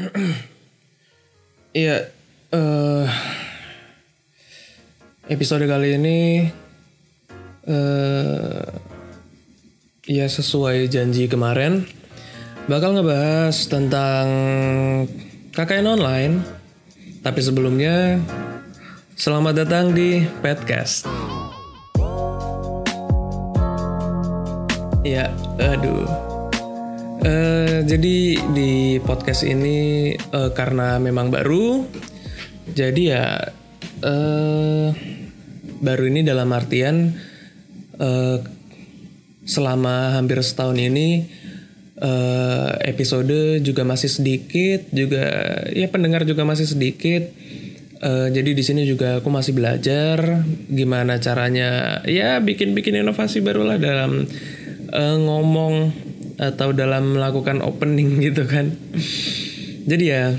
Iya, eh episode kali ini eh ya sesuai janji kemarin bakal ngebahas tentang KKN online. Tapi sebelumnya selamat datang di Petcast. Ya, aduh. Eh, jadi di podcast ini eh, karena memang baru, jadi ya eh, baru ini dalam artian eh, selama hampir setahun ini eh, episode juga masih sedikit, juga ya pendengar juga masih sedikit. Eh, jadi di sini juga aku masih belajar gimana caranya ya bikin-bikin inovasi barulah dalam eh, ngomong atau dalam melakukan opening gitu kan. Jadi ya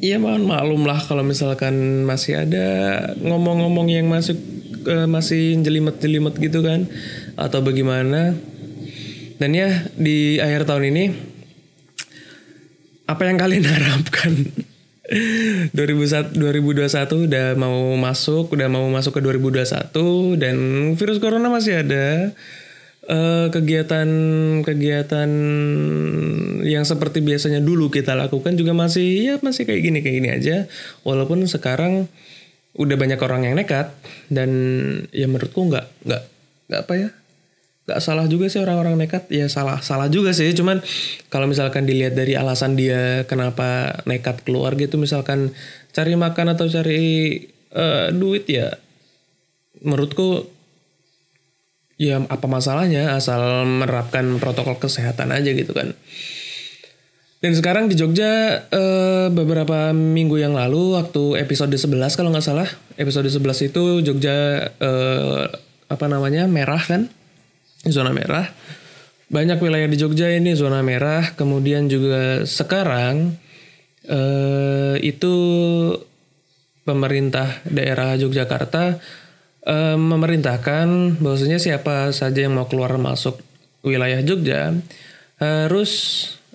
ya mohon maklum lah kalau misalkan masih ada ngomong-ngomong yang masuk eh, masih jelimet-jelimet gitu kan atau bagaimana. Dan ya di akhir tahun ini apa yang kalian harapkan? 2001 2021 udah mau masuk, udah mau masuk ke 2021 dan virus corona masih ada. Eh, kegiatan-kegiatan yang seperti biasanya dulu kita lakukan juga masih ya masih kayak gini kayak gini aja. Walaupun sekarang udah banyak orang yang nekat dan ya menurutku nggak nggak nggak apa ya nggak salah juga sih orang-orang nekat ya salah salah juga sih cuman kalau misalkan dilihat dari alasan dia kenapa nekat keluar gitu misalkan cari makan atau cari eh, duit ya menurutku ya apa masalahnya asal menerapkan protokol kesehatan aja gitu kan dan sekarang di Jogja eh, beberapa minggu yang lalu waktu episode 11 kalau nggak salah episode 11 itu Jogja eh, apa namanya merah kan zona merah. Banyak wilayah di Jogja ini zona merah. Kemudian juga sekarang eh, itu pemerintah daerah Yogyakarta eh, memerintahkan bahwasanya siapa saja yang mau keluar masuk wilayah Jogja harus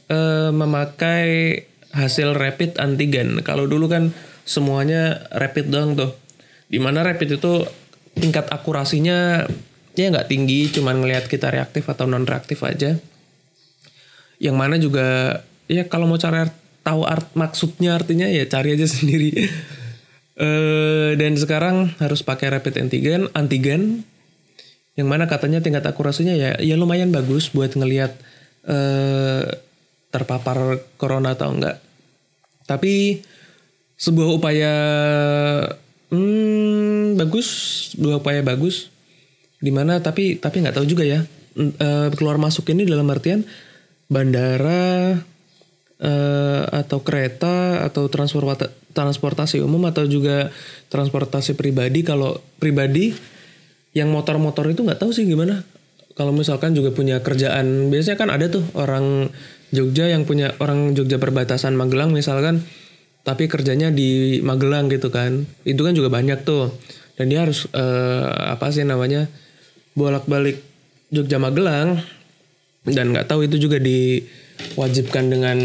eh, memakai hasil rapid antigen. Kalau dulu kan semuanya rapid doang tuh. Di mana rapid itu tingkat akurasinya ya nggak tinggi cuman ngelihat kita reaktif atau non reaktif aja yang mana juga ya kalau mau cari tahu art maksudnya artinya ya cari aja sendiri eh dan sekarang harus pakai rapid antigen antigen yang mana katanya tingkat akurasinya ya ya lumayan bagus buat ngelihat eh terpapar corona atau enggak. Tapi sebuah upaya hmm, bagus sebuah upaya bagus di mana tapi tapi nggak tahu juga ya e, keluar masuk ini dalam artian bandara e, atau kereta atau transportasi umum atau juga transportasi pribadi. Kalau pribadi yang motor-motor itu nggak tahu sih gimana. Kalau misalkan juga punya kerjaan biasanya kan ada tuh orang Jogja yang punya orang Jogja perbatasan Magelang misalkan tapi kerjanya di Magelang gitu kan. Itu kan juga banyak tuh. Dan dia harus uh, apa sih namanya bolak-balik Jogja Magelang dan nggak tahu itu juga diwajibkan dengan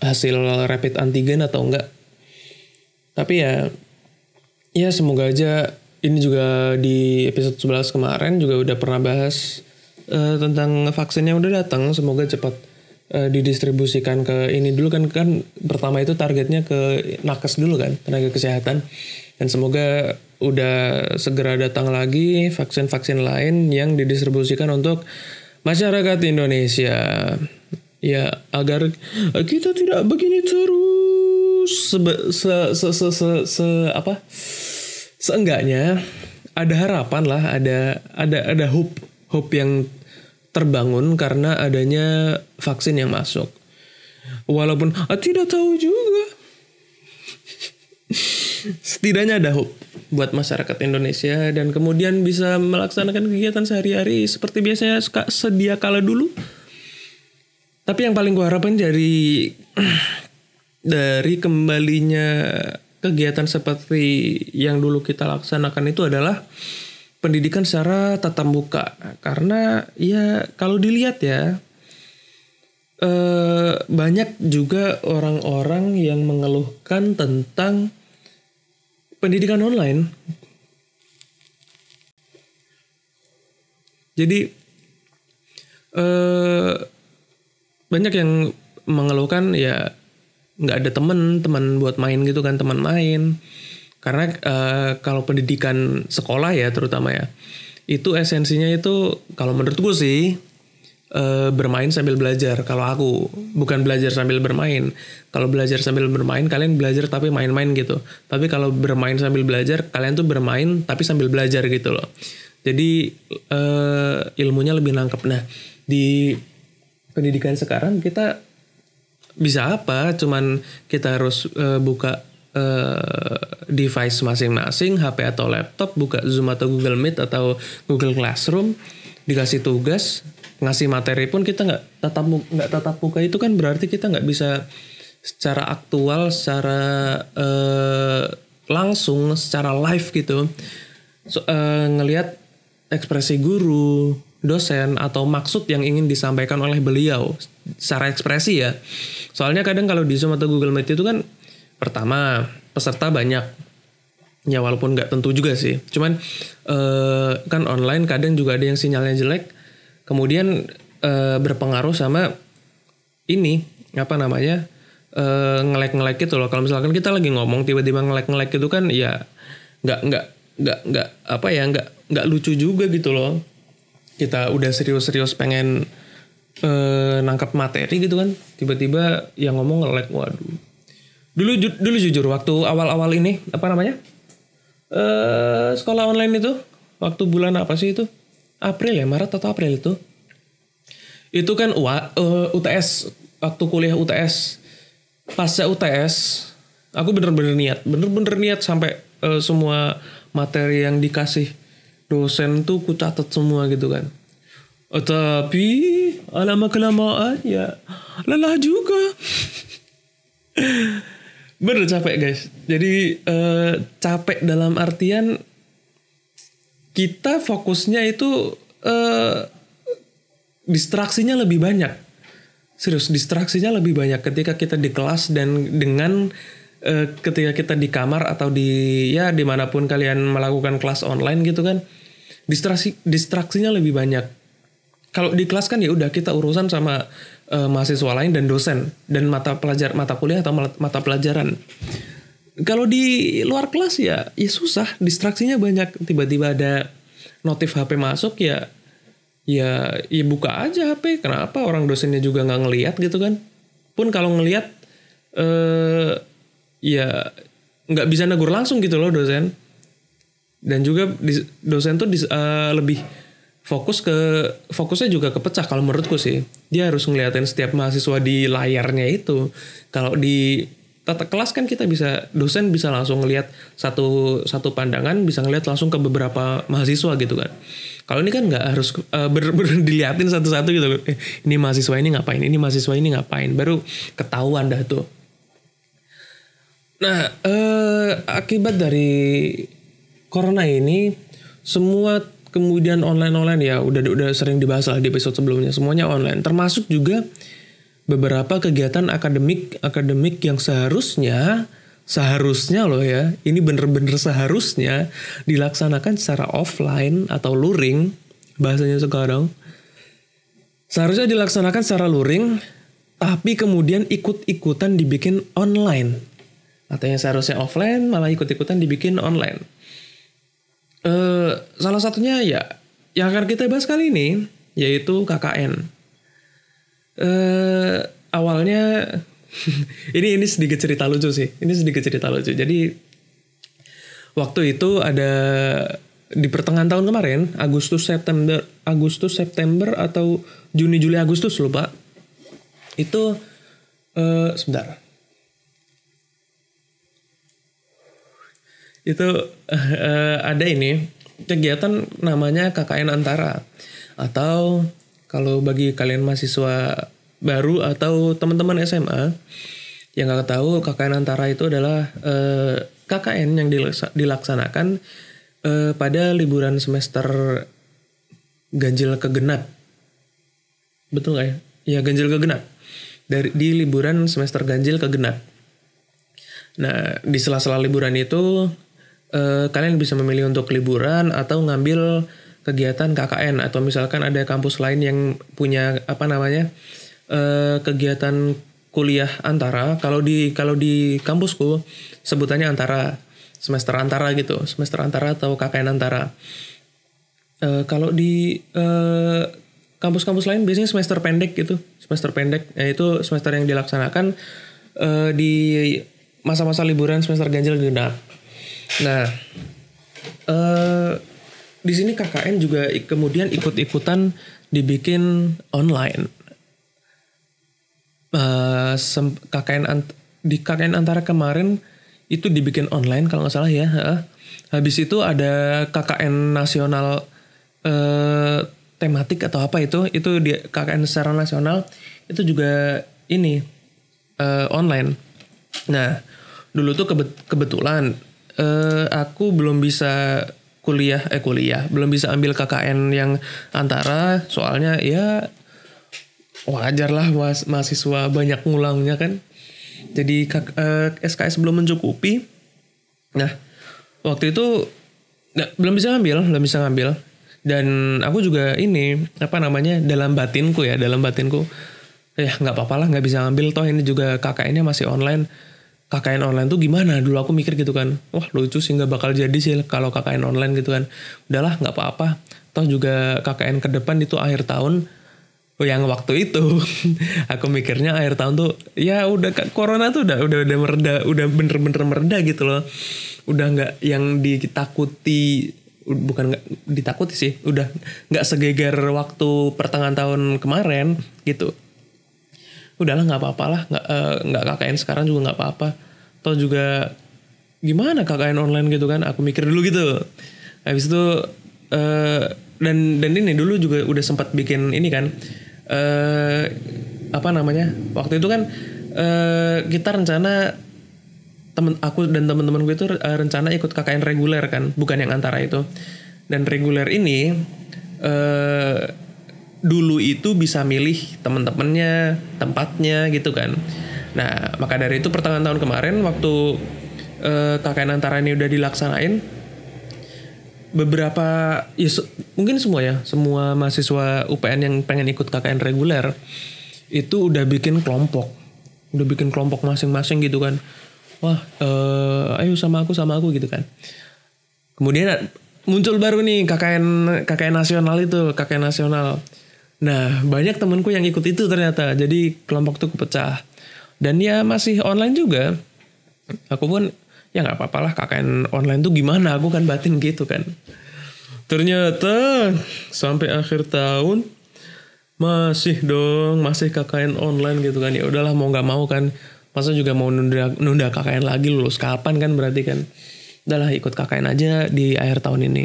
hasil rapid antigen atau enggak. Tapi ya ya semoga aja ini juga di episode 11 kemarin juga udah pernah bahas uh, tentang vaksin yang udah datang. Semoga cepat uh, didistribusikan ke ini dulu kan kan pertama itu targetnya ke nakes dulu kan tenaga kesehatan. Dan semoga udah segera datang lagi vaksin-vaksin lain yang didistribusikan untuk masyarakat Indonesia ya agar kita tidak begini terus. Se se se se, se, se apa? Seenggaknya ada harapan lah ada ada ada hope hope yang terbangun karena adanya vaksin yang masuk. Walaupun ah, tidak tahu juga. Setidaknya ada hope buat masyarakat Indonesia dan kemudian bisa melaksanakan kegiatan sehari-hari seperti biasanya sedia kala dulu. Tapi yang paling gue harapkan dari dari kembalinya kegiatan seperti yang dulu kita laksanakan itu adalah pendidikan secara tatap muka. Karena ya kalau dilihat ya eh, banyak juga orang-orang yang mengeluhkan tentang pendidikan online. Jadi eh, banyak yang mengeluhkan ya nggak ada temen teman buat main gitu kan teman main. Karena eh, kalau pendidikan sekolah ya terutama ya itu esensinya itu kalau menurut gue sih eh, bermain sambil belajar. Kalau aku bukan belajar sambil bermain. Kalau belajar sambil bermain kalian belajar tapi main-main gitu. Tapi kalau bermain sambil belajar kalian tuh bermain tapi sambil belajar gitu loh. Jadi eh, ilmunya lebih nangkep. Nah di pendidikan sekarang kita bisa apa? Cuman kita harus eh, buka eh, device masing-masing HP atau laptop buka Zoom atau Google Meet atau Google Classroom dikasih tugas ngasih materi pun kita nggak tatap mu- nggak tatap muka. Itu kan berarti kita nggak bisa secara aktual secara eh, langsung secara live gitu. So, eh, ngelihat ekspresi guru dosen atau maksud yang ingin disampaikan oleh beliau secara ekspresi ya. Soalnya kadang kalau di Zoom atau Google Meet itu kan pertama peserta banyak. Ya walaupun nggak tentu juga sih. Cuman eh, kan online kadang juga ada yang sinyalnya jelek kemudian eh, berpengaruh sama ini apa namanya eh, ngelek-ngelek gitu loh. Kalau misalkan kita lagi ngomong tiba-tiba ngelek-ngelek itu kan ya nggak nggak nggak nggak apa ya nggak nggak lucu juga gitu loh kita udah serius-serius pengen eh, nangkap materi gitu kan tiba-tiba yang ngomong ngelek waduh. Dulu ju- dulu jujur waktu awal-awal ini apa namanya eh sekolah online itu waktu bulan apa sih itu? April ya Maret atau April itu? Itu kan UA, eh, UTS waktu kuliah UTS pasca UTS aku bener-bener niat bener-bener niat sampai eh, semua materi yang dikasih dosen tuh ku catat semua gitu kan. Eh, tapi lama kelamaan ya lelah juga. Bener capek guys. Jadi eh, capek dalam artian kita fokusnya itu eh, distraksinya lebih banyak. Serius distraksinya lebih banyak ketika kita di kelas dan dengan eh, ketika kita di kamar atau di ya di mana pun kalian melakukan kelas online gitu kan distraksi distraksinya lebih banyak. Kalau di kelas kan ya udah kita urusan sama eh, mahasiswa lain dan dosen dan mata pelajar mata kuliah atau mata- pelajaran. Kalau di luar kelas ya ya susah distraksinya banyak. Tiba-tiba ada notif HP masuk ya ya ya buka aja HP kenapa orang dosennya juga nggak ngelihat gitu kan? Pun kalau ngelihat eh ya nggak bisa negur langsung gitu loh dosen. Dan juga dosen tuh eh, lebih fokus ke fokusnya juga kepecah kalau menurutku sih. Dia harus ngeliatin setiap mahasiswa di layarnya itu. Kalau di tata kelas kan kita bisa dosen bisa langsung ngelihat satu satu pandangan bisa ngelihat langsung ke beberapa mahasiswa gitu kan. Kalau ini kan nggak harus eh, bener-bener diliatin satu-satu gitu loh. Eh, ini mahasiswa ini ngapain ini mahasiswa ini ngapain. Baru ketahuan dah tuh Nah, eh, akibat dari corona ini semua kemudian online-online ya udah udah sering dibahas lah di episode sebelumnya semuanya online. Termasuk juga beberapa kegiatan akademik akademik yang seharusnya seharusnya loh ya ini bener-bener seharusnya dilaksanakan secara offline atau luring bahasanya sekarang. Seharusnya dilaksanakan secara luring tapi kemudian ikut-ikutan dibikin online atau yang seharusnya offline malah ikut-ikutan dibikin online eh salah satunya ya yang akan kita bahas kali ini yaitu KKN. eh awalnya ini ini sedikit cerita lucu sih. Ini sedikit cerita lucu. Jadi waktu itu ada di pertengahan tahun kemarin, Agustus September Agustus September atau Juni Juli Agustus lupa. Itu eh sebentar. Itu eh, ada ini kegiatan namanya KKN Antara atau kalau bagi kalian mahasiswa baru atau teman-teman SMA yang nggak tahu KKN Antara itu adalah eh, KKN yang dilaksa- dilaksanakan eh, pada liburan semester ganjil kegenap betul nggak ya? Iya ganjil kegenap. dari di liburan semester ganjil ke genap. Nah, di sela-sela liburan itu eh, kalian bisa memilih untuk liburan atau ngambil kegiatan KKN atau misalkan ada kampus lain yang punya apa namanya eh, kegiatan kuliah antara. Kalau di kalau di kampusku sebutannya antara semester antara gitu, semester antara atau KKN antara. Eh, kalau di eh, kampus-kampus lain biasanya semester pendek gitu, semester pendek, yaitu semester yang dilaksanakan eh, di masa-masa liburan semester ganjil genap. Nah, eh di sini KKN juga kemudian ikut-ikutan dibikin online. Eh, KKN di KKN antara kemarin itu dibikin online kalau nggak salah ya. Habis itu ada KKN nasional eh, tematik atau apa itu? Itu di KKN secara nasional itu juga ini eh, online. Nah, dulu tuh kebet- kebetulan eh, aku belum bisa kuliah eh kuliah, belum bisa ambil KKN yang antara soalnya ya wajar lah mas, mahasiswa banyak ngulangnya kan. Jadi kak- eh, SKS belum mencukupi. Nah, waktu itu nggak belum bisa ngambil, belum bisa ngambil. Dan aku juga ini apa namanya dalam batinku ya, dalam batinku ya nggak apa-apa lah nggak bisa ngambil toh ini juga KKN-nya masih online. KKN online tuh gimana? Dulu aku mikir gitu kan, wah lucu sih nggak bakal jadi sih kalau KKN online gitu kan. Udahlah nggak apa-apa. Toh juga KKN ke depan itu akhir tahun. Yang waktu itu aku mikirnya akhir tahun tuh ya udah corona tuh udah udah udah mereda udah bener-bener mereda gitu loh udah nggak yang ditakuti bukan nggak ditakuti sih udah nggak segeger waktu pertengahan tahun kemarin gitu udahlah nggak apa-apa lah nggak eh, nggak KKN sekarang juga nggak apa-apa. Toh juga gimana KKN online gitu kan? Aku mikir dulu gitu. Habis itu eh, dan dan ini dulu juga udah sempat bikin ini kan eh apa namanya waktu itu kan eh, kita rencana temen aku dan teman-teman gue itu eh, rencana ikut KKN reguler kan bukan yang antara itu. Dan reguler ini dulu itu bisa milih temen-temennya tempatnya gitu kan. Nah maka dari itu pertengahan tahun kemarin waktu eh, KKN antara ini udah dilaksanain beberapa ya se- mungkin semua ya semua mahasiswa UPN yang pengen ikut KKN reguler itu udah bikin kelompok. Udah bikin kelompok masing-masing gitu kan. Wah eh, ayo sama aku sama aku gitu kan. Kemudian muncul baru nih KKN KKN nasional itu KKN nasional nah banyak temanku yang ikut itu ternyata. Jadi kelompok tuh kepecah. Dan ya masih online juga. Aku pun ya nggak apa-apa lah KKN online tuh gimana? Aku kan batin gitu kan. Ternyata sampai akhir tahun masih dong masih KKN online gitu kan. Ya udahlah mau nggak mau kan. Masa juga mau nunda nunda KKN lagi lulus kapan kan berarti kan. Udahlah ikut KKN aja di akhir tahun ini.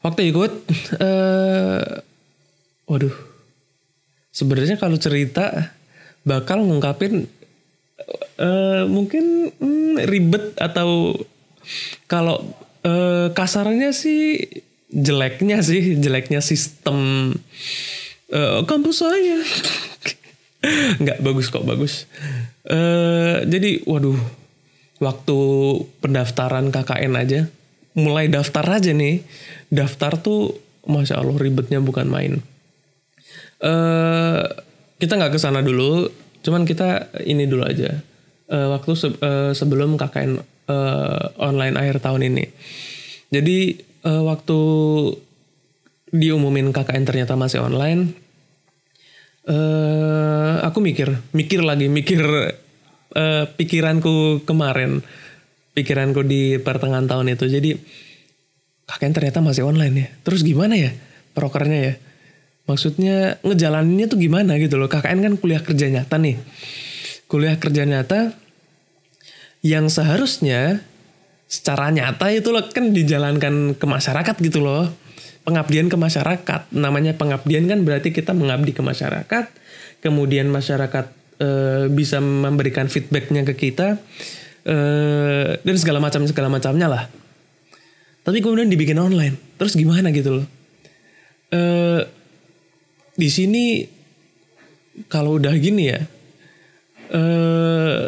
Waktu ikut eh waduh. Sebenarnya kalau cerita bakal ngungkapin eh mungkin hmm, ribet atau kalau eh, kasarnya sih jeleknya sih jeleknya sistem eh, kampus saya. Nggak bagus kok bagus. Eh jadi waduh waktu pendaftaran KKN aja mulai daftar aja nih. Daftar tuh masya Allah ribetnya bukan main eh kita nggak ke sana dulu cuman kita ini dulu aja. Eh, waktu se- eh, sebelum KKN eh, online akhir tahun ini. Jadi eh, waktu diumumin KKN ternyata masih online eh aku mikir mikir lagi mikir eh, pikiranku kemarin pikiranku di pertengahan tahun itu. Jadi KKN ternyata masih online ya. Terus gimana ya prokernya ya maksudnya ngejalaninnya tuh gimana gitu loh. KKN kan kuliah kerja nyata nih. Kuliah kerja nyata yang seharusnya secara nyata itu loh kan dijalankan ke masyarakat gitu loh. Pengabdian ke masyarakat. Namanya pengabdian kan berarti kita mengabdi ke masyarakat. Kemudian masyarakat eh, bisa memberikan feedbacknya ke kita eh, dan segala macam segala macamnya lah. Tapi kemudian dibikin online. Terus gimana gitu loh? Eh di sini kalau udah gini ya eh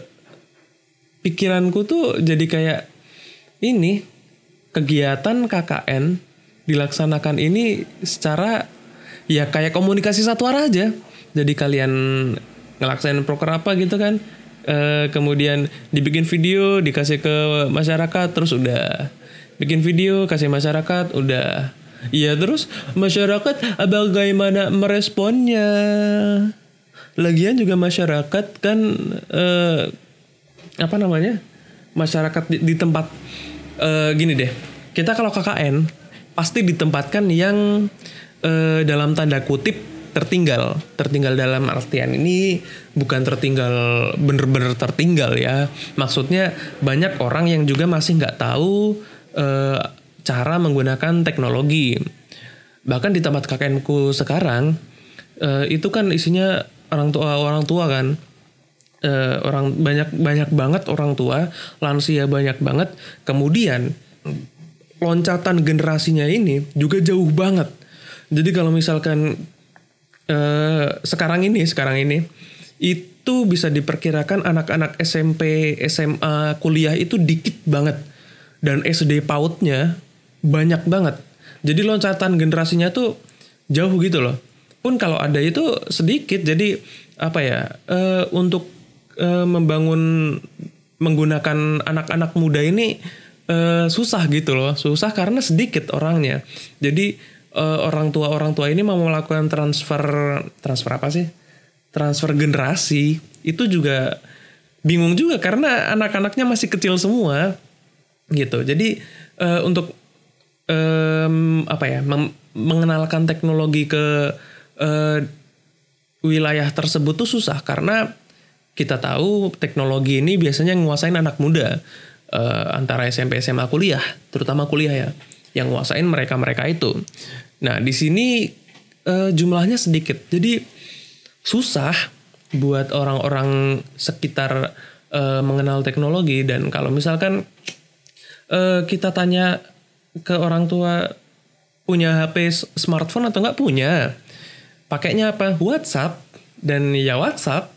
pikiranku tuh jadi kayak ini kegiatan KKN dilaksanakan ini secara ya kayak komunikasi satu arah aja. Jadi kalian ngelaksain proker apa gitu kan. Eh, kemudian dibikin video dikasih ke masyarakat terus udah bikin video kasih masyarakat udah iya terus masyarakat bagaimana meresponnya? Lagian juga masyarakat kan eh, apa namanya masyarakat di, di tempat eh, gini deh kita kalau KKN pasti ditempatkan yang eh, dalam tanda kutip tertinggal tertinggal dalam artian ini bukan tertinggal bener-bener tertinggal ya. Maksudnya banyak orang yang juga masih nggak tahu eh, cara menggunakan teknologi. Bahkan di tempat kakekku sekarang eh, itu kan isinya orang tua orang tua kan. Eh, orang banyak banyak banget orang tua lansia banyak banget. Kemudian loncatan generasinya ini juga jauh banget. Jadi kalau misalkan eh, sekarang ini sekarang ini itu bisa diperkirakan anak-anak SMP, SMA, kuliah itu dikit banget. Dan SD pautnya banyak banget. Jadi loncatan generasinya tuh jauh gitu loh. Pun kalau ada itu sedikit. Jadi apa ya eh, untuk eh, membangun menggunakan anak-anak muda ini eh, susah gitu loh. Susah karena sedikit orangnya. Jadi uh, orang tua orang tua ini mau melakukan transfer transfer apa sih transfer generasi itu juga bingung juga karena anak-anaknya masih kecil semua gitu jadi uh, untuk um, apa ya mengenalkan teknologi ke uh, wilayah tersebut tuh susah karena kita tahu teknologi ini biasanya nguasain anak muda uh, antara SMP SMA kuliah terutama kuliah ya yang nguasain mereka mereka itu Nah, di sini uh, jumlahnya sedikit. Jadi susah buat orang-orang sekitar uh, mengenal teknologi dan kalau misalkan uh, kita tanya ke orang tua punya HP smartphone atau nggak punya, pakainya apa? WhatsApp. Dan ya WhatsApp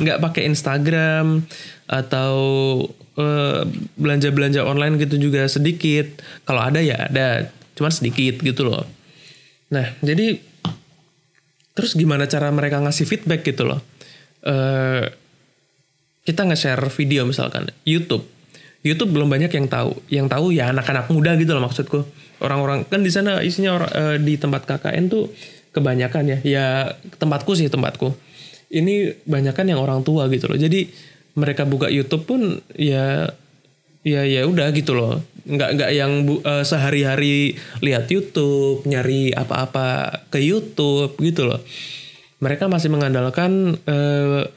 nggak uh, pakai Instagram atau belanja-belanja uh, online gitu juga sedikit. Kalau ada ya ada, cuman sedikit gitu loh. Nah jadi terus gimana cara mereka ngasih feedback gitu loh? Uh, kita nge-share video misalkan YouTube YouTube belum banyak yang tahu. Yang tahu ya anak-anak muda gitu loh maksudku. Orang-orang kan di sana isinya orang uh, di tempat KKN tuh kebanyakan ya. Ya tempatku sih tempatku. Ini banyakan yang orang tua gitu loh. Jadi mereka buka YouTube pun ya ya ya udah gitu loh. Nggak nggak yang uh, sehari-hari lihat YouTube nyari apa-apa ke YouTube gitu loh. Mereka masih mengandalkan uh,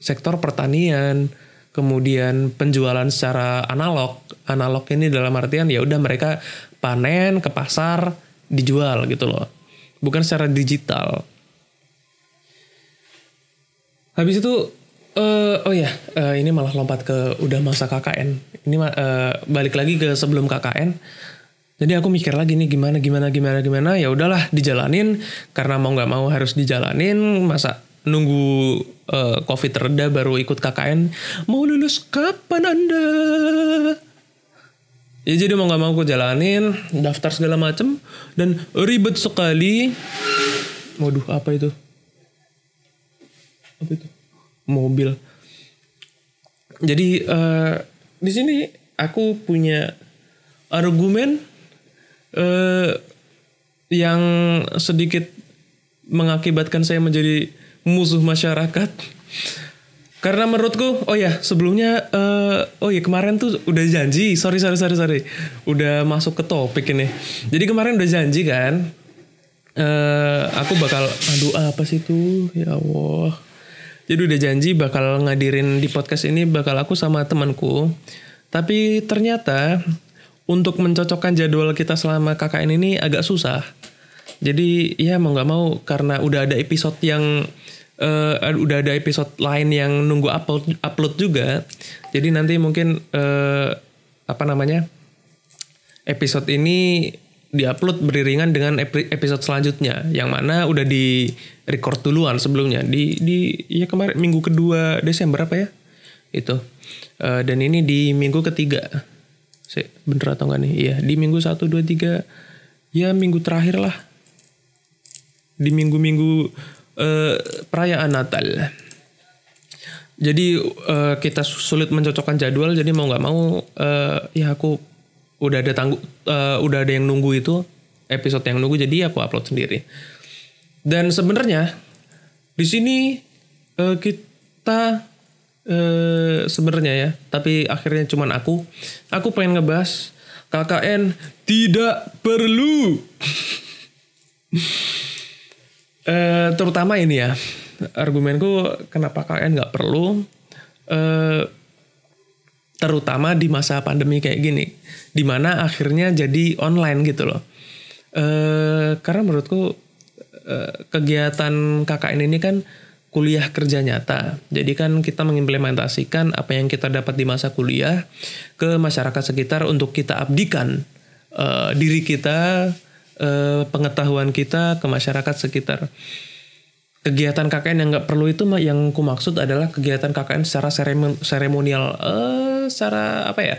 sektor pertanian kemudian penjualan secara analog analog ini dalam artian ya udah mereka panen ke pasar dijual gitu loh bukan secara digital habis itu Uh, oh ya, uh, ini malah lompat ke udah masa KKN. Ini uh, balik lagi ke sebelum KKN. Jadi aku mikir lagi nih gimana gimana gimana gimana ya udahlah dijalanin karena mau nggak mau harus dijalanin masa nunggu uh, covid reda baru ikut KKN mau lulus kapan anda? Ya jadi mau nggak mau aku jalanin daftar segala macem dan ribet sekali. Waduh apa itu? Apa itu? Mobil. Jadi uh, di sini aku punya argumen uh, yang sedikit mengakibatkan saya menjadi musuh masyarakat. Karena menurutku, oh ya sebelumnya, uh, oh ya kemarin tuh udah janji, sorry sorry sorry sorry, udah masuk ke topik ini. Jadi kemarin udah janji kan, uh, aku bakal, aduh apa sih tuh, ya Allah jadi udah janji bakal ngadirin di podcast ini bakal aku sama temanku. Tapi ternyata untuk mencocokkan jadwal kita selama KKN ini agak susah. Jadi ya mau nggak mau karena udah ada episode yang uh, udah ada episode lain yang nunggu upload upload juga. Jadi nanti mungkin uh, apa namanya episode ini diupload beriringan dengan episode selanjutnya yang mana udah di record duluan sebelumnya di di ya kemarin minggu kedua Desember apa ya itu uh, dan ini di minggu ketiga saya bener atau enggak nih iya di minggu satu dua tiga ya minggu terakhir lah di minggu-minggu uh, perayaan Natal. Jadi uh, kita sulit mencocokkan jadwal jadi mau nggak mau uh, ya aku udah ada tangguh uh, udah ada yang nunggu itu episode yang nunggu jadi aku upload sendiri. Dan sebenarnya di sini uh, kita uh, sebenarnya ya tapi akhirnya cuman aku aku pengen ngebahas KKN tidak perlu uh, terutama ini ya argumenku kenapa KKN nggak perlu uh, terutama di masa pandemi kayak gini di mana akhirnya jadi online gitu loh. E, karena menurutku kegiatan KKN ini kan kuliah kerja nyata. Jadi kan kita mengimplementasikan apa yang kita dapat di masa kuliah ke masyarakat sekitar untuk kita abdikan diri kita e, pengetahuan kita ke masyarakat sekitar. Kegiatan KKN yang nggak perlu itu yang ku maksud adalah kegiatan KKN secara seremonial. Uh, secara apa ya?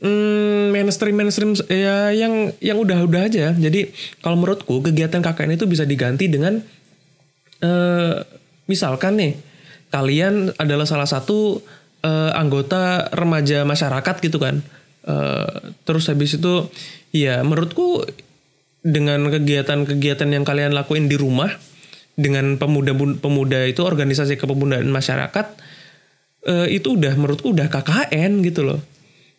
Hmm, mainstream mainstream ya yang yang udah-udah aja jadi kalau menurutku kegiatan KKN itu bisa diganti dengan uh, misalkan nih kalian adalah salah satu uh, anggota remaja masyarakat gitu kan. Uh, terus habis itu ya menurutku dengan kegiatan-kegiatan yang kalian lakuin di rumah dengan pemuda-pemuda itu organisasi kepemudaan masyarakat uh, itu udah menurutku udah KKN gitu loh.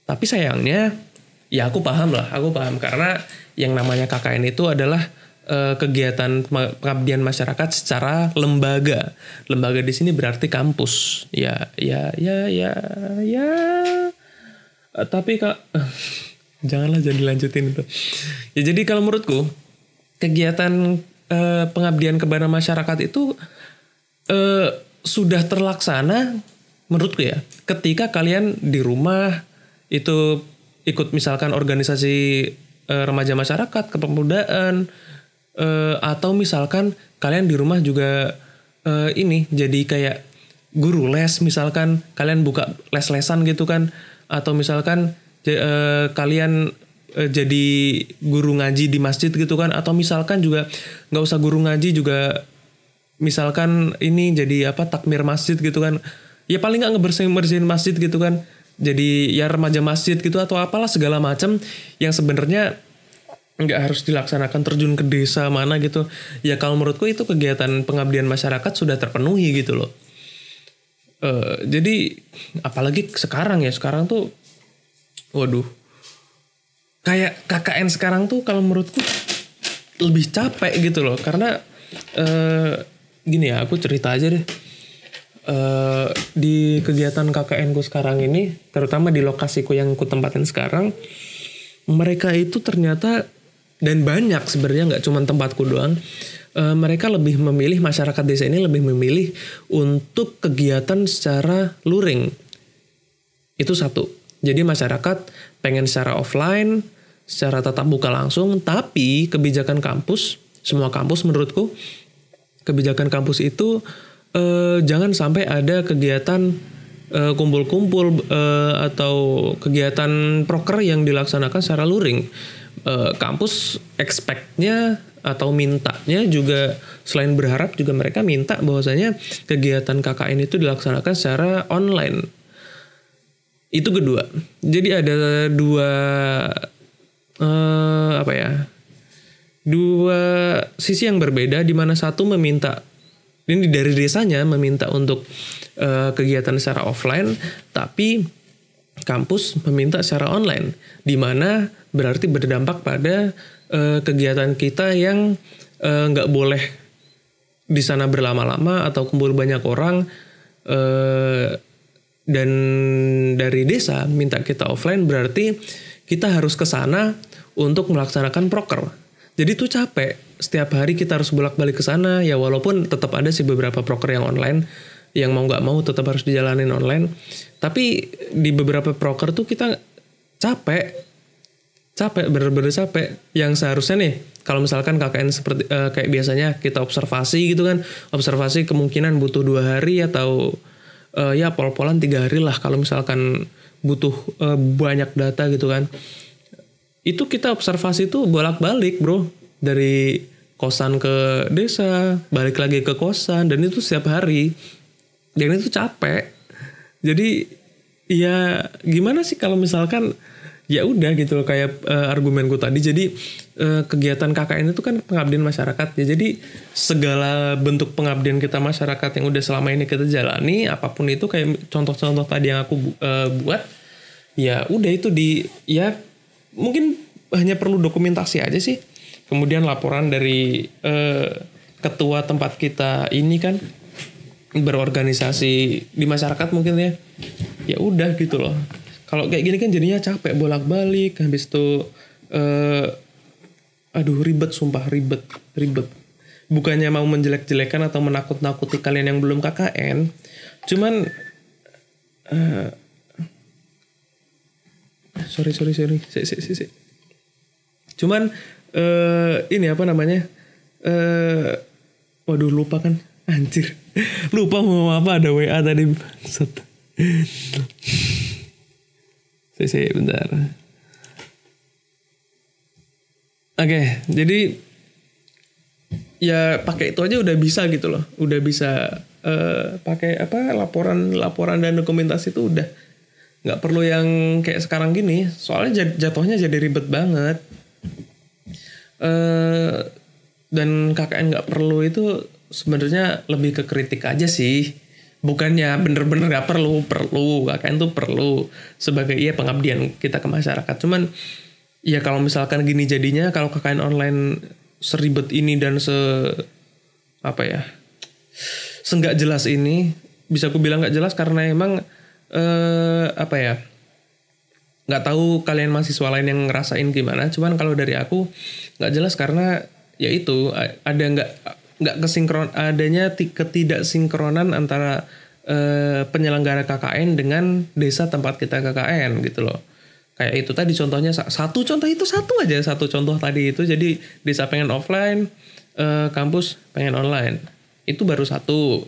Tapi sayangnya ya aku paham lah, aku paham karena yang namanya KKN itu adalah uh, kegiatan pengabdian masyarakat secara lembaga. Lembaga di sini berarti kampus. Ya, ya, ya, ya, ya. Uh, tapi kak, uh, janganlah jadi lanjutin itu. Ya jadi kalau menurutku kegiatan eh, pengabdian kepada masyarakat itu eh, sudah terlaksana menurutku ya ketika kalian di rumah itu ikut misalkan organisasi eh, remaja masyarakat kepemudaan eh, atau misalkan kalian di rumah juga eh, ini jadi kayak guru les misalkan kalian buka les-lesan gitu kan atau misalkan eh, kalian uh, jadi guru ngaji di masjid gitu kan? Atau misalkan juga nggak usah guru ngaji juga misalkan ini jadi apa takmir masjid gitu kan? Ya paling nggak ngebersihin bersihin masjid gitu kan? Jadi ya remaja masjid gitu atau apalah segala macam yang sebenarnya nggak harus dilaksanakan terjun ke desa mana gitu. Ya kalau menurutku itu kegiatan pengabdian masyarakat sudah terpenuhi gitu loh. Uh, jadi apalagi sekarang ya sekarang tuh waduh. Kayak KKN sekarang tuh kalau menurutku lebih capek gitu loh. Karena uh, gini ya aku cerita aja deh. Uh, di kegiatan KKN ku sekarang ini terutama di lokasiku yang ku tempatin sekarang mereka itu ternyata dan banyak sebenarnya nggak cuma tempatku doang uh, mereka lebih memilih masyarakat desa ini lebih memilih untuk kegiatan secara luring. Itu satu jadi masyarakat pengen secara offline secara tatap muka langsung, tapi kebijakan kampus, semua kampus menurutku, kebijakan kampus itu eh, jangan sampai ada kegiatan eh, kumpul-kumpul eh, atau kegiatan proker yang dilaksanakan secara luring. Eh, kampus expect-nya atau mintanya juga selain berharap juga mereka minta bahwasanya kegiatan KKN itu dilaksanakan secara online. Itu kedua. Jadi ada dua uh, apa ya dua sisi yang berbeda di mana satu meminta ini dari desanya meminta untuk uh, kegiatan secara offline tapi kampus meminta secara online di mana berarti berdampak pada uh, kegiatan kita yang nggak uh, boleh di sana berlama-lama atau kumpul banyak orang uh, dan dari desa minta kita offline berarti kita harus ke sana untuk melaksanakan proker. Jadi itu capek. Setiap hari kita harus bolak-balik ke sana ya walaupun tetap ada sih beberapa proker yang online yang mau nggak mau tetap harus dijalanin online. Tapi di beberapa proker tuh kita capek capek bener-bener capek yang seharusnya nih kalau misalkan KKN seperti eh, kayak biasanya kita observasi gitu kan observasi kemungkinan butuh dua hari atau eh, ya pol-polan tiga hari lah kalau misalkan butuh eh, banyak data gitu kan. Itu kita observasi tuh bolak-balik bro. Dari kosan ke desa balik lagi ke kosan dan itu setiap hari. Dan itu capek. Jadi ya gimana sih kalau misalkan ya udah gitu loh kayak uh, argumenku tadi. Jadi uh, kegiatan KKN itu kan pengabdian masyarakat. Ya jadi segala bentuk pengabdian kita masyarakat yang udah selama ini kita jalani apa pun itu kayak contoh-contoh tadi yang aku uh, buat ya udah itu di ya mungkin hanya perlu dokumentasi aja sih. Kemudian laporan dari uh, ketua tempat kita ini kan berorganisasi di masyarakat mungkin ya. Ya udah gitu loh kalau kayak gini kan jadinya capek bolak-balik habis itu uh, aduh ribet sumpah ribet ribet. Bukannya mau menjelek-jelekan atau menakut-nakuti kalian yang belum KKN cuman uh, sorry sorry sorry si, si, si, si. cuman uh, ini apa namanya uh, waduh lupa kan anjir. Lupa mau apa ada WA tadi sih bentar. Oke jadi ya pakai itu aja udah bisa gitu loh. Udah bisa uh, pakai apa laporan laporan dan dokumentasi itu udah. Nggak perlu yang kayak sekarang gini soalnya jatuhnya jadi ribet banget. Uh, dan KKN nggak perlu itu sebenarnya lebih ke kritik aja sih bukannya bener-bener gak perlu perlu KKN tuh perlu sebagai iya pengabdian kita ke masyarakat. Cuman ya kalau misalkan gini jadinya kalau KKN online seribet ini dan se apa ya senggak jelas ini bisa aku bilang nggak jelas karena emang eh, apa ya nggak tahu kalian mahasiswa lain yang ngerasain gimana. Cuman kalau dari aku nggak jelas karena ya itu ada nggak nggak kesinkron adanya ketidaksinkronan antara uh, penyelenggara KKN dengan desa tempat kita KKN gitu loh. Kayak itu tadi contohnya satu contoh itu satu aja satu contoh tadi itu. Jadi desa pengen offline uh, kampus pengen online. Itu baru satu.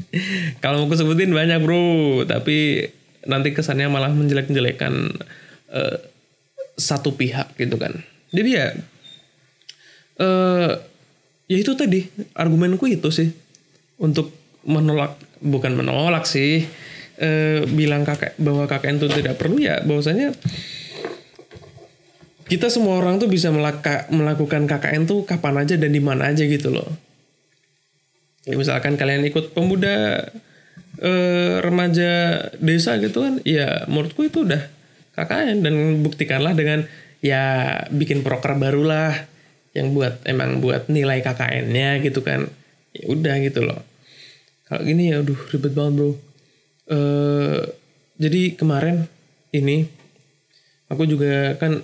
Kalau mau sebutin banyak bro. Tapi nanti kesannya malah menjelek-jelekan uh, satu pihak gitu kan. Jadi ya uh, ya itu tadi argumenku itu sih. Untuk menolak bukan menolak sih e, bilang kakek bahwa KKN itu tidak perlu ya bahwasanya kita semua orang tuh bisa melaka, melakukan KKN tuh kapan aja dan di mana aja gitu loh. Ya, misalkan kalian ikut pemuda e, remaja desa gitu kan ya menurutku itu udah KKN dan buktikanlah dengan ya bikin proker barulah yang buat emang buat nilai KKN-nya gitu kan. Ya udah gitu loh. Kalau gini ya aduh ribet banget bro. Uh, jadi kemarin ini aku juga kan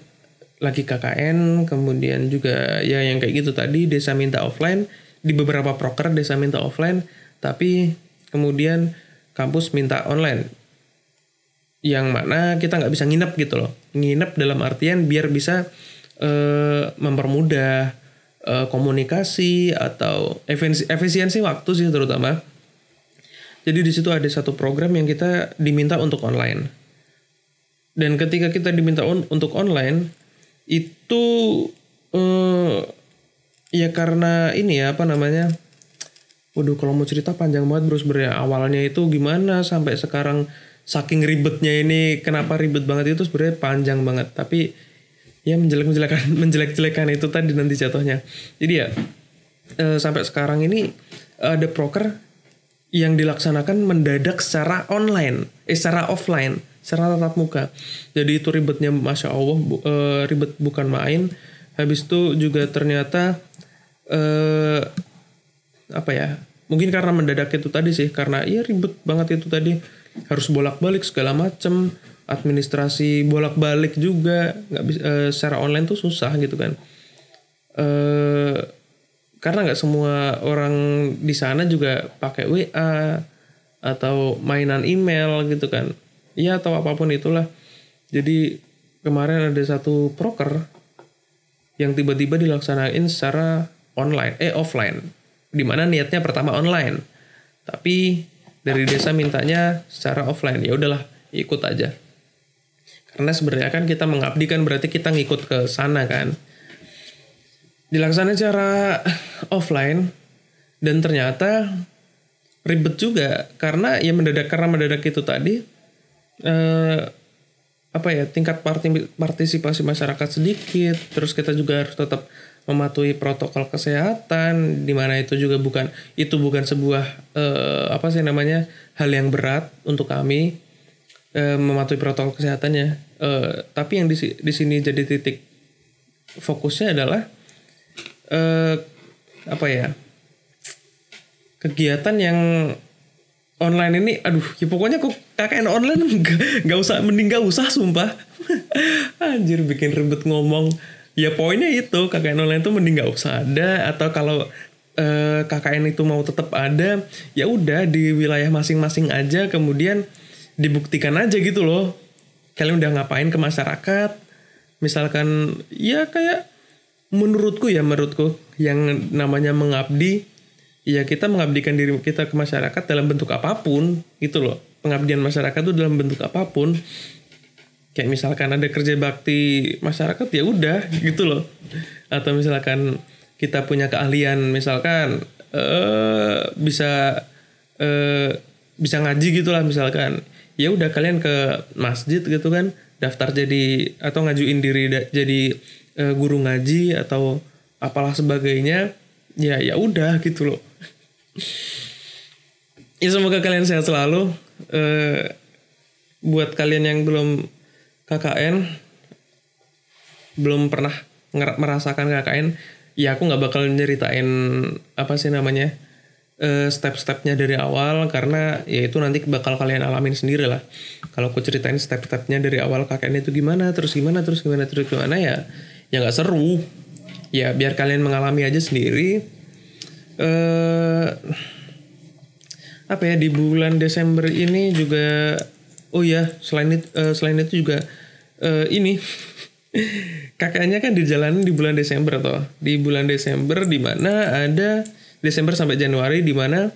lagi KKN kemudian juga ya yang kayak gitu tadi desa minta offline di beberapa proker desa minta offline tapi kemudian kampus minta online. Yang mana kita nggak bisa nginep gitu loh. Nginep dalam artian biar bisa uh, mempermudah uh, komunikasi atau efisiensi, waktu sih terutama. Jadi di situ ada satu program yang kita diminta untuk online. Dan ketika kita diminta on, untuk online itu uh, ya karena ini ya apa namanya? Waduh kalau mau cerita panjang banget bro sebenarnya awalnya itu gimana sampai sekarang saking ribetnya ini kenapa ribet banget itu sebenarnya panjang banget tapi ya menjelek-menjelekan menjelek-jelekan itu tadi nanti jatuhnya. Jadi ya e, sampai sekarang ini ada proker yang dilaksanakan mendadak secara online, eh secara offline, secara tatap muka. Jadi itu ribetnya masya Allah bu, e, ribet bukan main. Habis itu juga ternyata e, apa ya? Mungkin karena mendadak itu tadi sih, karena iya ribet banget itu tadi harus bolak-balik segala macem administrasi bolak-balik juga nggak bisa uh, secara online tuh susah gitu kan. Uh, karena nggak semua orang di sana juga pakai WA atau mainan email gitu kan. Ya atau apa pun itulah. Jadi kemarin ada satu proker yang tiba-tiba dilaksanain secara online eh offline. Di mana niatnya pertama online. Tapi dari desa mintanya secara offline. Ya udahlah ikut aja karena sebenarnya kan kita mengabdi kan berarti kita ngikut ke sana kan. Dilaksanakan secara offline dan ternyata ribet juga karena ya mendadak karena mendadak itu tadi eh, apa ya tingkat partisipasi masyarakat sedikit terus kita juga harus tetap mematuhi protokol kesehatan di mana itu juga bukan itu bukan sebuah eh, apa sih namanya hal yang berat untuk kami eh, mematuhi protokol kesehatannya. Eh, tapi yang di di sini jadi titik fokusnya adalah eh, apa ya kegiatan yang online ini aduh ya pokoknya kok KKN online nggak usah mending gak usah sumpah. Anjir bikin ribet ngomong. Ya poinnya itu KKN online itu mending gak usah ada atau kalau eh, KKN itu mau tetap ada ya udah di wilayah masing-masing aja. Kemudian dibuktikan aja gitu loh. Kalian udah ngapain ke masyarakat? Misalkan ya kayak menurutku ya menurutku yang namanya mengabdi ya kita mengabdikan diri kita ke masyarakat dalam bentuk apa pun gitu loh. Pengabdian masyarakat itu dalam bentuk apa pun. Kayak misalkan ada kerja bakti masyarakat ya udah gitu loh. Atau misalkan kita punya keahlian misalkan uh, bisa uh, bisa ngaji gitulah misalkan ya udah kalian ke masjid gitu kan daftar jadi atau ngajuin diri jadi uh, guru ngaji atau apalah sebagainya ya ya udah gitu loh. Ya semoga kalian sehat selalu. Uh, buat kalian yang belum KKN belum pernah merasakan KKN ya aku nggak bakal nyeritain apa sih namanya uh, step-stepnya dari awal karena ya itu nanti bakal kalian alamin sendiri lah. Kalau aku ceritain step-stepnya dari awal KKN itu gimana terus gimana terus gimana terus gimana ya ya nggak seru. Ya biar kalian mengalami aja sendiri. Uh, apa ya di bulan Desember ini juga oh ya selain itu uh, selain itu juga uh, ini kakaknya kan dijalanin di bulan Desember toh. Di bulan Desember di mana ada Desember sampai Januari di mana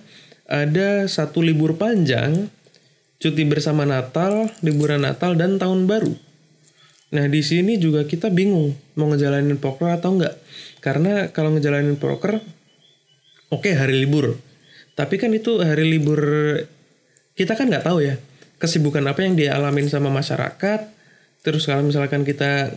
ada satu libur panjang cuti bersama Natal liburan Natal dan tahun baru. Nah di sini juga kita bingung mau ngejalanin poker atau enggak. Karena kalau ngejalanin poker oke okay, hari libur. Tapi kan itu hari libur kita kan nggak tahu ya kesibukan apa yang dia alamin sama masyarakat. Terus kalau misalkan kita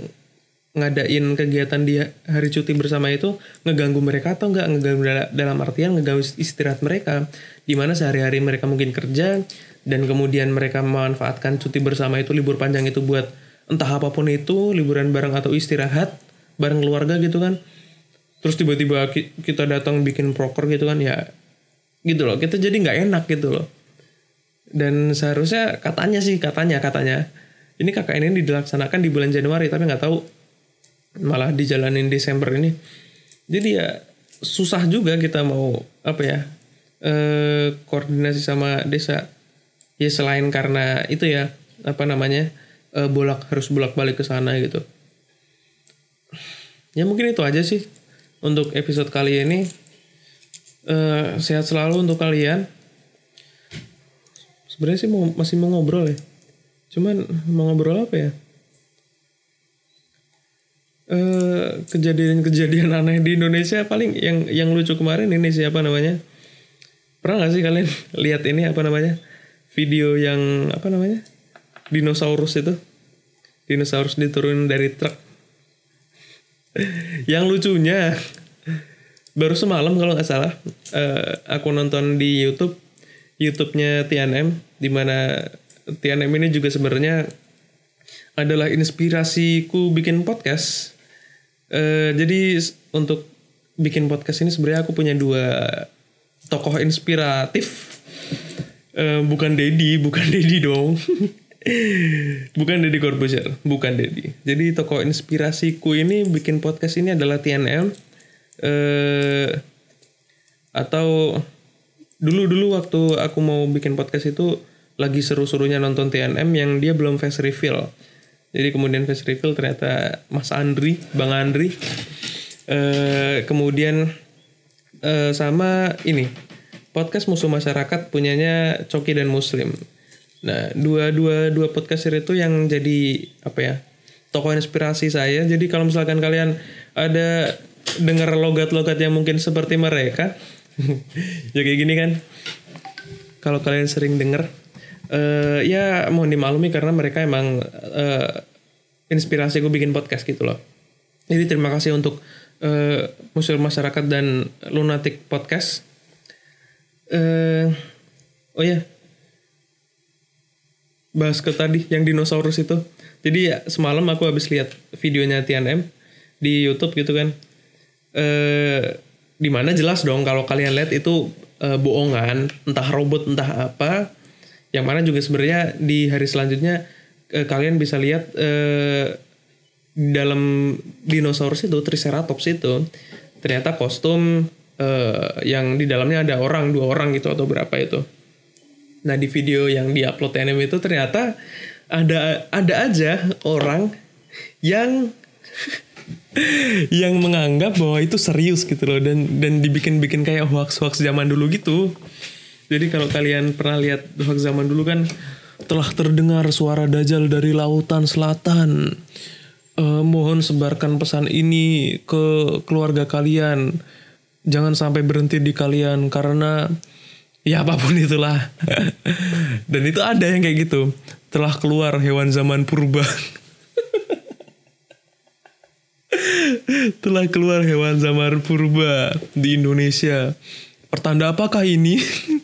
ngadain kegiatan di hari cuti bersama itu ngeganggu mereka atau enggak ngeganggu dalam artian ngeganggu istirahat mereka. Di mana sehari-hari mereka mungkin kerja dan kemudian mereka memanfaatkan cuti bersama itu libur panjang itu buat entah apa pun itu liburan bareng atau istirahat bareng keluarga gitu kan. Terus tiba-tiba kita datang bikin proker gitu kan ya gitu loh. Kita jadi nggak enak gitu loh. Dan seharusnya katanya sih katanya katanya ini kakak ini dilaksanakan di bulan Januari tapi nggak tahu malah dijalanin Desember ini jadi ya susah juga kita mau apa ya eh, koordinasi sama desa ya selain karena itu ya apa namanya eh, bolak harus bolak balik ke sana gitu ya mungkin itu aja sih untuk episode kali ini. Uh, sehat selalu untuk kalian. Sebenarnya sih mau, masih mau ngobrol ya. Cuman mau ngobrol apa ya? Kejadian kejadian-kejadian aneh di Indonesia paling yang yang lucu kemarin ini siapa namanya? Pernah gak sih kalian lihat ini apa namanya? Video yang apa namanya? Dinosaurus itu. Dinosaurus diturunin dari truk yang lucunya baru semalam kalau nggak salah uh, aku nonton di YouTube YouTube-nya TNM di mana TNM ini juga sebenarnya adalah inspirasiku bikin podcast. Uh, jadi untuk bikin podcast ini sebenarnya aku punya dua tokoh inspiratif. Uh, bukan Dedi, bukan Dedi dong. bukan Deddy Corbuzier, bukan Deddy. Jadi tokoh inspirasiku ini bikin podcast ini adalah TNM. Eh, atau dulu-dulu waktu aku mau bikin podcast itu lagi seru-serunya nonton TNM yang dia belum face reveal. Jadi kemudian face reveal ternyata Mas Andri, Bang Andri. Eh, kemudian eh, sama ini podcast musuh masyarakat punyanya Coki dan Muslim. Nah, dua dua dua podcaster itu yang jadi apa ya tokoh inspirasi saya. Jadi kalau misalkan kalian ada dengar logat-logat yang mungkin seperti mereka, ya gini kan. Kalau kalian sering dengar, eh ya mohon dimaklumi karena mereka emang eh, inspirasi gue bikin podcast gitu loh. Jadi terima kasih untuk eh, musuh masyarakat dan lunatic podcast. Eh, oh ya, bahas ke tadi yang dinosaurus itu. Jadi ya, semalam aku habis lihat videonya TNM di YouTube gitu kan. Di mana jelas dong kalau kalian lihat itu eh, bohongan, entah robot entah apa. Yang mana juga sebenarnya di hari selanjutnya eh, kalian bisa lihat eh di dalam dinosaurus itu Triceratops itu ternyata kostum eh, yang di dalamnya ada orang dua orang gitu atau berapa itu. Nah di video yang diupload TNM itu ternyata ada ada aja orang yang yang menganggap bahwa itu serius gitu loh dan dan dibikin-bikin kayak hoax-hoax zaman dulu gitu. Jadi kalau kalian pernah lihat hoax zaman dulu kan telah terdengar suara dajjal dari lautan selatan. Eh, mohon sebarkan pesan ini ke keluarga kalian. Jangan sampai berhenti di kalian karena ya apa pun itulah. Dan itu ada yang kayak gitu. Telah keluar hewan zaman purba. Telah keluar hewan zaman purba di Indonesia. Pertanda apakah ini?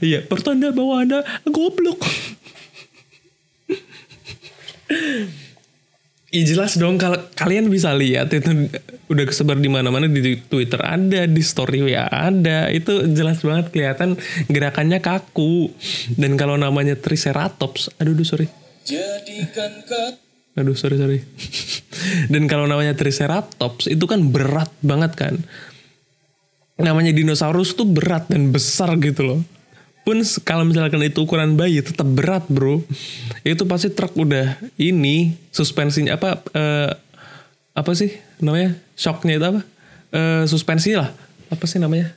Iya, pertanda bahwa Anda goblok. Iya jelas dong kalau kalian bisa lihat itu udah kesebar di mana-mana di Twitter ada, di story WA ada. Itu jelas banget kelihatan gerakannya kaku. Dan kalau namanya Triceratops, aduh aduh sorry. Jadikan Aduh sorry sorry. Dan kalau namanya Triceratops itu kan berat banget kan. Namanya dinosaurus tuh berat dan besar gitu loh. Pun kalau misalkan itu ukuran bayi tetap berat bro. Itu pasti truk udah ini suspensinya apa eh, apa sih namanya shocknya itu apa? Eh, suspensi lah apa sih namanya?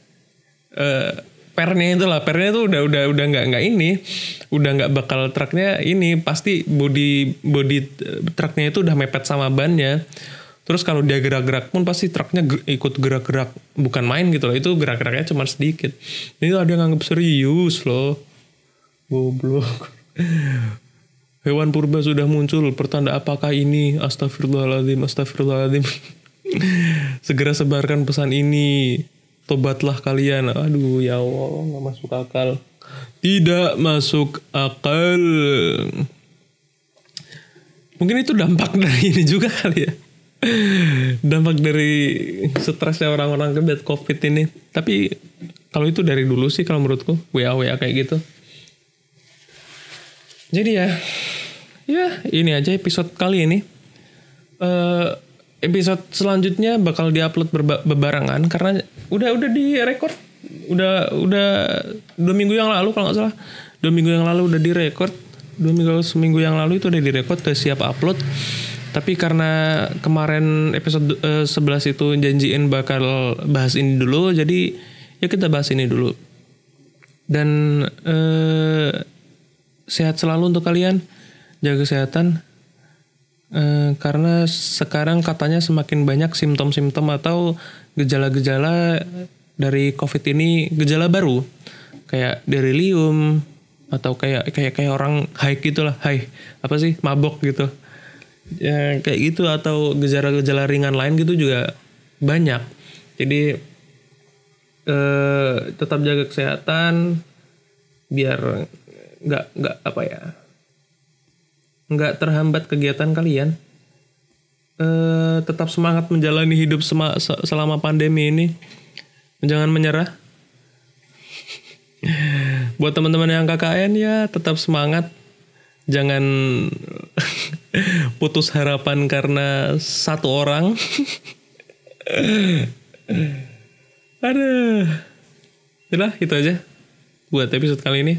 Eh, pernya itu lah pernya itu udah udah udah nggak nggak ini udah nggak bakal truknya ini pasti body body eh, truknya itu udah mepet sama bannya terus kalau dia gerak-gerak pun pasti truknya ikut gerak-gerak bukan main gitu loh. Itu gerak-geraknya cuma sedikit. Ini ada yang nganggap serius loh. Goblok. Hewan purba sudah muncul. Pertanda apakah ini? Astagfirullahaladzim astagfirullahaladzim segera sebarkan pesan ini. Tobatlah kalian. Aduh ya Allah nggak masuk akal. Tidak masuk akal. Mungkin itu dampak dari ini juga kali ya dampak dari stresnya orang-orang kebet covid ini. Tapi kalau itu dari dulu sih kalau menurutku wa wa kayak gitu. Jadi ya ya ini aja episode kali ini. Eh episode selanjutnya bakal diupload berba- bebarengan karena udah udah di udah udah dua minggu yang lalu kalau nggak salah. Dua minggu yang lalu udah di dua minggu seminggu yang lalu itu udah di udah siap upload tapi karena kemarin episode eh, 11 itu janjiin bakal bahas ini dulu jadi ya kita bahas ini dulu. Dan eh, sehat selalu untuk kalian. Jaga kesehatan. Eh, karena sekarang katanya semakin banyak simptom-simptom atau gejala-gejala dari COVID ini gejala baru. Kayak delirium atau kayak kayak kayak orang high gitulah. High apa sih? Mabok gitu ya kayak gitu atau gejala-gejala ringan lain gitu juga banyak jadi eh, tetap jaga kesehatan biar nggak nggak apa ya nggak terhambat kegiatan kalian. Eh, tetap semangat menjalani hidup sema- se- selama pandemi ini. Jangan menyerah. Buat teman-teman yang KKN ya tetap semangat. Jangan putus harapan karena satu orang. Aduh. Udah, itu aja buat episode kali ini.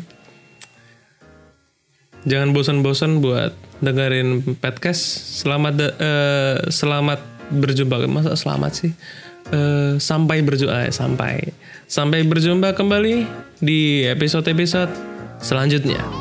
Jangan bosan-bosan buat dengerin podcast. Selamat de- eh, selamat berjumpa. Masa selamat sih? Eh, sampai berjumpa eh, sampai sampai berjumpa kembali di episode-episode selanjutnya.